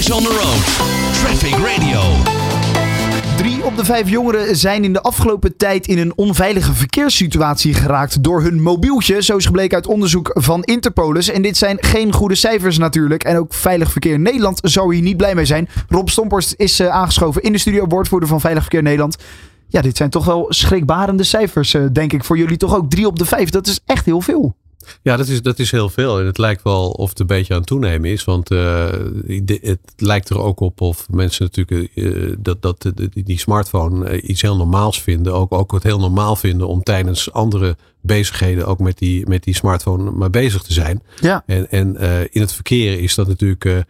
On the road. Traffic Radio. Drie op de vijf jongeren zijn in de afgelopen tijd in een onveilige verkeerssituatie geraakt door hun mobieltje. Zo is gebleken uit onderzoek van Interpolis. En dit zijn geen goede cijfers natuurlijk. En ook Veilig Verkeer Nederland zou hier niet blij mee zijn. Rob Stomporst is uh, aangeschoven in de studio, woordvoerder van Veilig Verkeer Nederland. Ja, dit zijn toch wel schrikbarende cijfers, uh, denk ik, voor jullie toch ook. Drie op de vijf, dat is echt heel veel. Ja, dat is, dat is heel veel. En het lijkt wel of het een beetje aan het toenemen is. Want uh, het lijkt er ook op of mensen natuurlijk uh, dat, dat die smartphone uh, iets heel normaals vinden. Ook, ook het heel normaal vinden om tijdens andere bezigheden ook met die, met die smartphone maar bezig te zijn. Ja. En, en in het verkeer is dat natuurlijk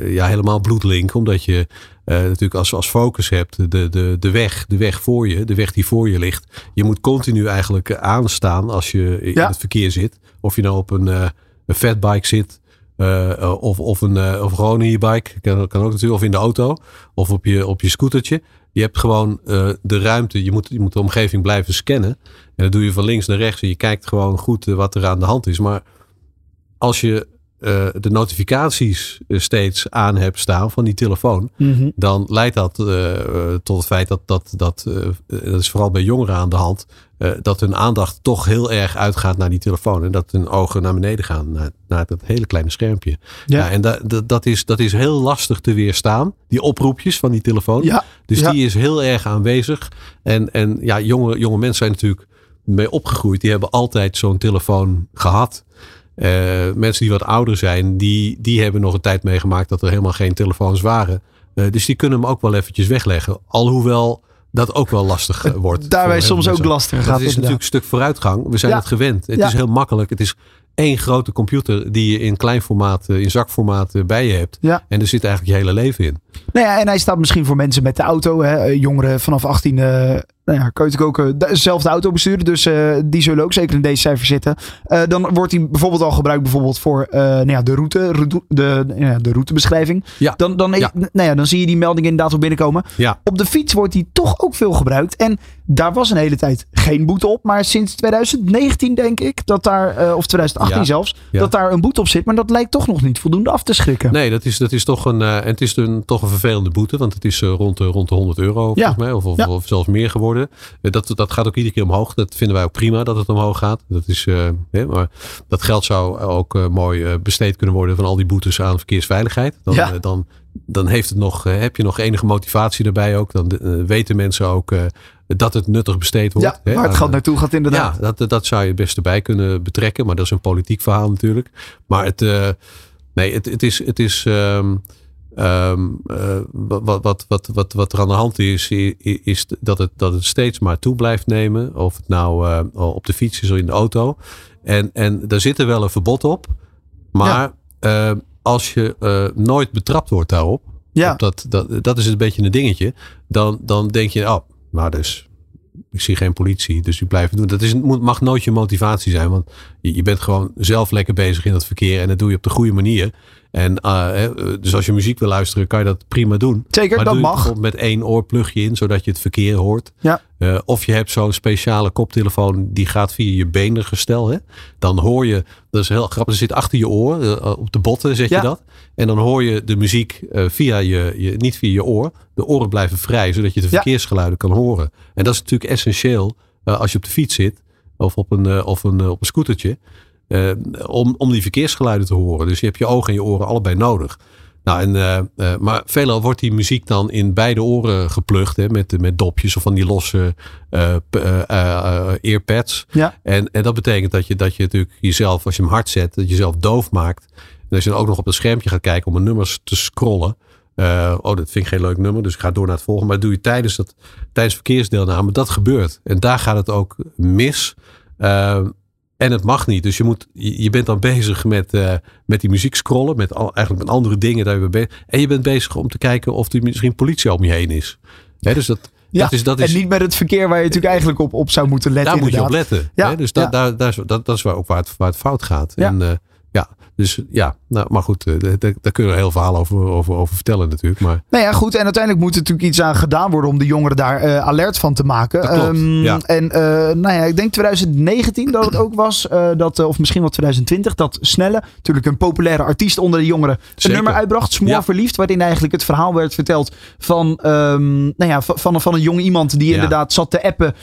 ja, helemaal bloedlink. Omdat je uh, natuurlijk als, als focus hebt, de, de, de weg, de weg voor je, de weg die voor je ligt. Je moet continu eigenlijk aanstaan als je in ja. het verkeer zit. Of je nou op een, uh, een fatbike zit, uh, of, of, een, of gewoon een e-bike, kan, kan ook natuurlijk, of in de auto, of op je, op je scootertje. Je hebt gewoon de ruimte, je moet, je moet de omgeving blijven scannen. En dat doe je van links naar rechts en je kijkt gewoon goed wat er aan de hand is. Maar als je uh, de notificaties steeds aan hebt staan van die telefoon, Mhm. mm -hmm. dan leidt dat uh, tot het feit dat dat, dat, uh, dat is vooral bij jongeren aan de hand, dat hun aandacht toch heel erg uitgaat naar die telefoon en dat hun ogen naar beneden gaan, naar, naar dat hele kleine schermpje. Ja. ja en da, da, dat, is, dat is heel lastig te weerstaan, die oproepjes van die telefoon. Ja. Dus ja. die is heel erg aanwezig. En, en ja, jonge, jonge mensen zijn natuurlijk mee opgegroeid, die hebben altijd zo'n telefoon gehad. Uh, mensen die wat ouder zijn, die, die hebben nog een tijd meegemaakt dat er helemaal geen telefoons waren. Uh, dus die kunnen hem ook wel eventjes wegleggen. Alhoewel dat ook wel lastig uh, wordt. Daarbij soms ook lastig gaat. Het is natuurlijk een stuk vooruitgang. We zijn ja. het gewend. Het ja. is heel makkelijk. Het is één grote computer die je in klein formaat, in zakformaat bij je hebt. Ja. En er zit eigenlijk je hele leven in. Nou ja, en hij staat misschien voor mensen met de auto. Hè, jongeren vanaf 18 uh, nou ja, kan je natuurlijk ook uh, zelf de auto besturen. Dus uh, die zullen ook zeker in deze cijfer zitten. Uh, dan wordt hij bijvoorbeeld al gebruikt bijvoorbeeld voor nou ja, de, route, de, de routebeschrijving. Ja. Dan, dan, ja. Nou ja, dan zie je die melding inderdaad wel binnenkomen. Ja. Op de fiets wordt hij toch ook veel gebruikt. En daar was een hele tijd geen boete op. Maar sinds 2019 denk ik dat daar, of 2018 ja. zelfs, ja. dat daar een boete op zit. Maar dat lijkt toch nog niet voldoende af te schrikken. Nee, dat is, dat is toch een, en het is een, toch een vervelende boete. Want het is rond, de, rond de 100 euro volgens mij. Of, of, of zelfs meer geworden. Dat, dat gaat ook iedere keer omhoog. Dat vinden wij ook prima dat het omhoog gaat. Dat is, maar dat geld zou ook mooi besteed kunnen worden van al die boetes aan verkeersveiligheid. Dan, dan, dan heeft het nog, heb je nog enige motivatie daarbij ook. Dan weten mensen ook dat het nuttig besteed wordt. Ja, waar hè, het geld naartoe gaat inderdaad. Ja, dat, dat zou je best erbij kunnen betrekken. Maar dat is een politiek verhaal natuurlijk. Maar het, nee, het, het is... Het is um, Um, uh, wat, wat, wat, wat, wat er aan de hand is, is dat het, dat het steeds maar toe blijft nemen. Of het nou uh, op de fiets is of in de auto. En, en daar zit er wel een verbod op. Maar ja. uh, als je nooit betrapt wordt daarop. Ja. Dat, dat, dat is een beetje een dingetje. Dan, dan denk je, oh, nou dus ik zie geen politie, dus u blijft doen. Dat is, mag nooit je motivatie zijn, want je, bent gewoon zelf lekker bezig in het verkeer en dat doe je op de goede manier. En uh, dus als je muziek wil luisteren, kan je dat prima doen. Zeker, maar dat doe je mag. Met één oorplugje in, zodat je het verkeer hoort. Ja. Uh, of je hebt zo'n speciale koptelefoon die gaat via je benengestel. Hè? Dan hoor je, dat is heel grappig, er zit achter je oor, uh, op de botten zet ja. je dat. En dan hoor je de muziek via je, je, niet via je oor. De oren blijven vrij, zodat je de verkeersgeluiden ja. kan horen. En dat is natuurlijk essentieel als je op de fiets zit of op een, of een, op een scootertje. Uh, om, om die verkeersgeluiden te horen. Dus je hebt je ogen en je oren allebei nodig. Nou, en, uh, uh, maar veelal wordt die muziek dan in beide oren geplukt. Hè, met, met dopjes of van die losse earpads. Ja. En, en dat betekent dat je, dat je natuurlijk jezelf, als je hem hard zet, dat je jezelf doof maakt. En als je dan ook nog op het schermpje gaat kijken om een nummers te scrollen. Uh, oh, dat vind ik geen leuk nummer, dus ik ga door naar het volgende. Maar dat doe je tijdens, dat, tijdens verkeersdeelname. Dat gebeurt. En daar gaat het ook mis. Uh, en het mag niet. Dus je, moet, je bent dan bezig met, uh, met die muziek scrollen. Met al, eigenlijk met andere dingen. Daar je bezig. En je bent bezig om te kijken of er misschien politie om je heen is. Hè, dus dat, ja, dat is, dat is, en niet met het verkeer waar je natuurlijk eigenlijk op, op zou moeten letten. Daar inderdaad. moet je op letten. Ja, hè? Dus da, ja. daar, dat, dat is waar, ook waar het, waar het fout gaat. Ja. En, ja, Dus ja, nou, maar goed, eh, daar, daar kunnen we heel verhaal over, over, over vertellen natuurlijk. Maar Nou ja, goed. En uiteindelijk moet er natuurlijk iets aan gedaan worden om de jongeren daar eh, alert van te maken. Dat klopt, Ehm, ja. En eh, nou ja, ik denk 2019 dat het ook was. dat, of misschien wel 2020. Dat Snelle, natuurlijk een populaire artiest onder de jongeren, een nummer uitbracht. Smoor Ja. Verliefd. Waarin eigenlijk het verhaal werd verteld van, ehm, nou ja, van, van, van een jong iemand die Ja. inderdaad zat te appen.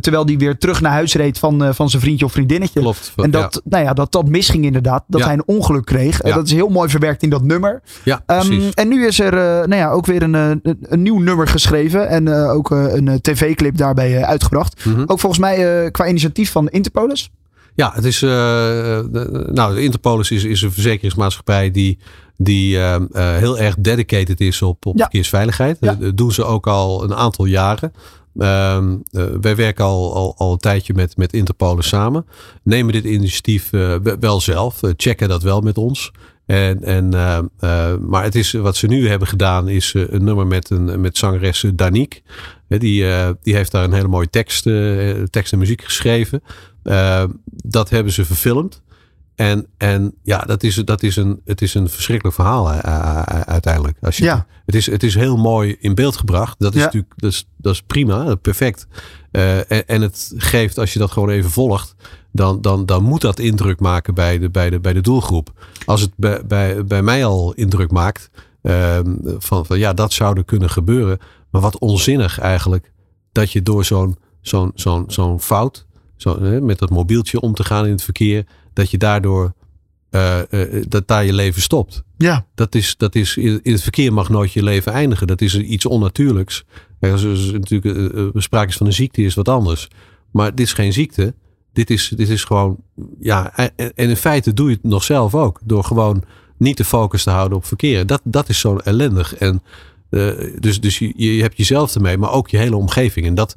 terwijl die weer terug naar huis reed van, van zijn vriendje of vriendinnetje. klopt. En dat, nou ja, dat dat misging inderdaad. Dat hij een ongeluk kreeg. Eh, Ja. dat is heel mooi verwerkt in dat nummer. Ja, Ehm, en nu is er eh, nou ja, ook weer een, eh, een, een nieuw nummer geschreven. En ook een tv-clip daarbij uitgebracht. Mhm. Ook volgens mij qua initiatief van Interpolis. Ja, het is. de, nou, de Interpolis is, is een verzekeringsmaatschappij die, die eh, eh, heel erg dedicated is op, op Ja. verkeersveiligheid. Ja. Dat doen ze ook al een aantal jaren. Ehm, eh, wij werken al, al, al een tijdje met, met Interpolis samen. Nemen dit initiatief eh, we- wel zelf. checken dat wel met ons. En, en, eh, maar het is, wat ze nu hebben gedaan is een nummer met, een, met zangeres Danique. Die, die heeft daar een hele mooie tekst, tekst en muziek geschreven. Dat hebben ze verfilmd. En, en ja, dat is, dat is een, het is een verschrikkelijk verhaal eh, eh, uiteindelijk. Als je, Ja. het, is, het is heel mooi in beeld gebracht. Dat is Ja. natuurlijk dat is, dat is prima, perfect. Eh, en, en het geeft, als je dat gewoon even volgt, dan, dan, dan moet dat indruk maken bij de, bij de, bij de doelgroep. Als het bij, bij, bij mij al indruk maakt, ehm, van, van ja, dat zou er kunnen gebeuren. Maar wat onzinnig eigenlijk, dat je door zo'n zo'n zo'n zo'n fout, zo, met dat mobieltje om te gaan in het verkeer, dat je daardoor, eh, eh, dat daar je leven stopt. Ja, Dat is, dat is, in het verkeer mag nooit je leven eindigen. Dat is iets onnatuurlijks. Er natuurlijk eh, eh, sprake is van een ziekte, is wat anders. Maar dit is geen ziekte. Dit is, dit is gewoon, ja, en, en in feite doe je het nog zelf ook. Door gewoon niet de focus te houden op verkeer. Dat, dat is zo ellendig. En dus dus je, je hebt jezelf ermee, maar ook je hele omgeving. En dat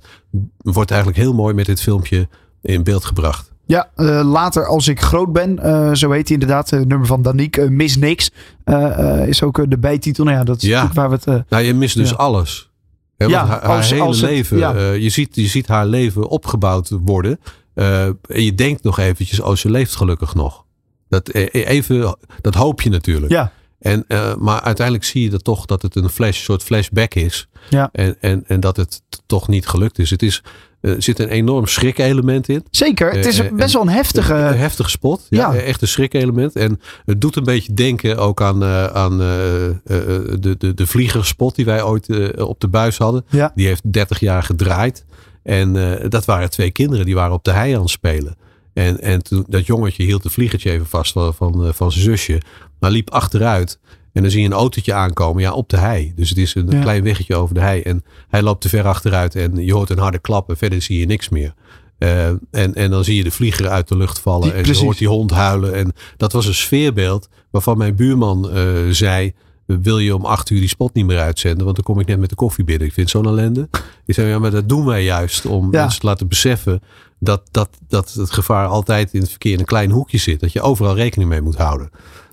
wordt eigenlijk heel mooi met dit filmpje in beeld gebracht. Ja eh, later als ik groot ben. eh, zo heet hij inderdaad. Het nummer van Danique. eh, Mis Niks. eh, eh, is ook eh, de bijtitel. Nou ja, dat is Ja. waar we het... eh, Nou, je mist dus Ja. alles. Hè, Ja, haar, haar als- hele als het- leven, ja. eh, je, ziet, je ziet haar leven opgebouwd worden. eh, en je denkt nog eventjes, oh, ze leeft gelukkig nog. Dat, eh, even, dat hoop je natuurlijk. ja, En, eh, maar uiteindelijk zie je dat toch dat het een flash, soort flashback is. Ja. En, en, en dat het toch niet gelukt is. Het is, eh, zit een enorm schrik-element in. zeker. Het is Eh, best wel een heftige... Een heftige spot. Ja, Ja. Echt een schrik-element. En het doet een beetje denken ook aan, aan de, de, de vliegerspot die wij ooit op de buis hadden. Ja. Die heeft 30 jaar gedraaid. En dat waren twee kinderen die waren op de hei aan het spelen. En, en toen, dat jongetje hield het vliegertje even vast van, van, van zijn zusje. Maar liep achteruit. En dan zie je een autootje aankomen, ja, op de hei. Dus het is een Ja. klein weggetje over de hei. En hij loopt te ver achteruit en je hoort een harde klap. En verder zie je niks meer. Eh, en, en dan zie je de vlieger uit de lucht vallen. Die- en precies. je hoort die hond huilen. En dat was een sfeerbeeld waarvan mijn buurman eh, zei... Wil je om acht uur die spot niet meer uitzenden? Want dan kom ik net met de koffie binnen. Ik vind zo'n ellende. Ik zei, ja, maar dat doen wij juist om Ja. mensen te laten beseffen... Dat, dat, dat het gevaar altijd in het verkeer in een klein hoekje zit. Dat je overal rekening mee moet houden.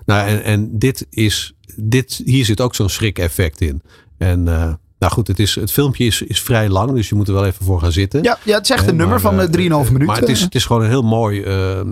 Nou, en, en dit is, dit, hier zit ook zo'n schrik-effect in. En eh, nou goed, het, is, het filmpje is, is vrij lang, dus je moet er wel even voor gaan zitten. Ja, ja, het is echt een nummer maar, van eh, eh, 3,5 minuten. Maar het is, het is gewoon een heel mooi, eh, eh,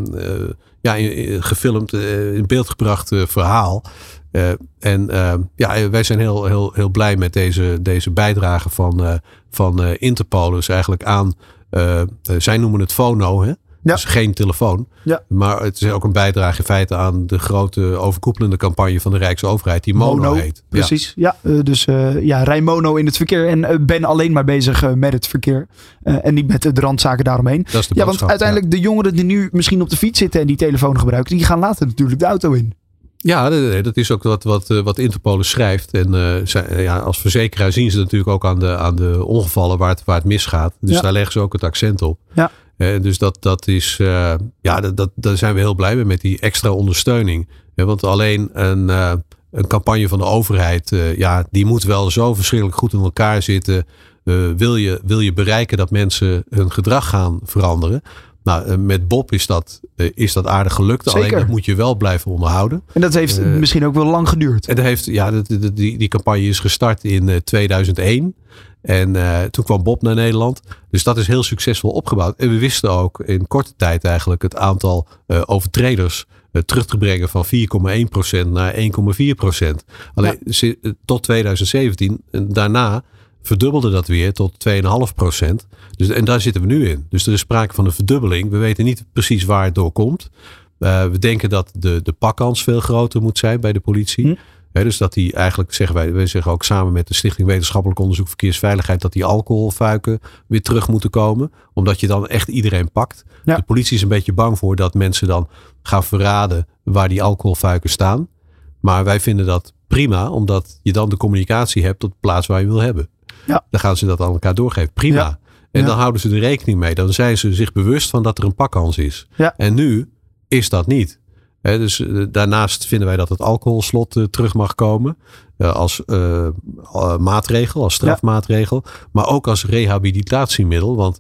ja, gefilmd, eh, in beeld gebracht eh, verhaal. Eh, en eh, ja, wij zijn heel, heel, heel blij met deze, deze bijdrage van, eh, van eh, Interpol. Dus eigenlijk aan, eh, eh, zij noemen het fono, hè? Ja. Dus geen telefoon. Ja. Maar het is ook een bijdrage in feite aan de grote overkoepelende campagne van de Rijksoverheid, die Mono, heet. Precies. Ja, eh, dus eh, ja, rij mono in het verkeer en eh, ben alleen maar bezig met het verkeer. En niet met de randzaken daaromheen. Dat is de Ja, want uiteindelijk de jongeren die nu misschien op de fiets zitten en die telefoon gebruiken, die gaan later natuurlijk de auto in. Ja, dat is ook wat, wat, wat Interpol schrijft. En zij- ja, als verzekeraar zien ze natuurlijk ook aan de, aan de ongevallen waar het, waar het misgaat. Dus Ja. daar leggen ze ook het accent op. Ja. Dus dat, dat is, eh, ja, dat, dat, daar zijn we heel blij mee met die extra ondersteuning. Want alleen een, eh, een campagne van de overheid, eh, ja, die moet wel zo verschrikkelijk goed in elkaar zitten. Wil, je, wil je bereiken dat mensen hun gedrag gaan veranderen? Nou, met Bob is dat, is dat aardig gelukt. Alleen dat moet je wel blijven onderhouden. En dat heeft misschien ook wel lang geduurd. En dat heeft, ja, dat- die, die campagne is gestart in eh, 2001. En eh, toen kwam Bob naar Nederland. Dus dat is heel succesvol opgebouwd. En we wisten ook in korte tijd eigenlijk het aantal eh, overtreders eh, terug te brengen van 4,1% naar 1,4%. Alleen tot 2017, en daarna verdubbelde dat weer tot 2,5%. Dus, en daar zitten we nu in. Dus er is sprake van een verdubbeling. We weten niet precies waar het door komt. We denken dat de, de pakkans veel groter moet zijn bij de politie. Hm. Dus dat die eigenlijk, zeggen wij, wij zeggen ook samen met de Stichting Wetenschappelijk Onderzoek Verkeersveiligheid, dat die alcoholfuiken weer terug moeten komen. Omdat je dan echt iedereen pakt. Ja. De politie is een beetje bang voor dat mensen dan gaan verraden waar die alcoholfuiken staan. Maar wij vinden dat prima, omdat je dan de communicatie hebt tot de plaats waar je wil hebben. Ja. Dan gaan ze dat aan elkaar doorgeven. Prima. Ja. En Ja. dan houden ze er rekening mee. Dan zijn ze zich bewust van dat er een pakkans is. En nu is dat niet. Dus eh, daarnaast vinden wij dat het alcoholslot eh, terug mag komen. eh, als maatregel, als strafmaatregel. Maar ook als rehabilitatiemiddel. Want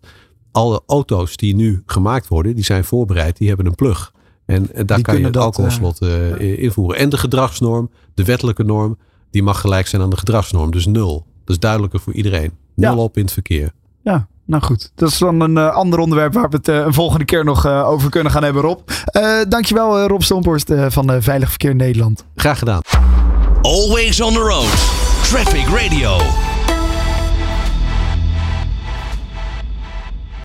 alle auto's die nu gemaakt worden, die zijn voorbereid. Die hebben een plug. En, daar Die kan je het alcoholslot invoeren. En de gedragsnorm, de wettelijke norm, die mag gelijk zijn aan de gedragsnorm. Dus nul. Dat is duidelijker voor iedereen. Nul Ja. op in het verkeer. Ja, nou goed. Dat is dan een eh, ander onderwerp waar we het eh, een volgende keer nog eh, over kunnen gaan hebben, Rob. Eh dankjewel, eh, Rob Stomphorst eh, van eh, Veilig Verkeer Nederland. Graag gedaan. Always on the road. Traffic Radio.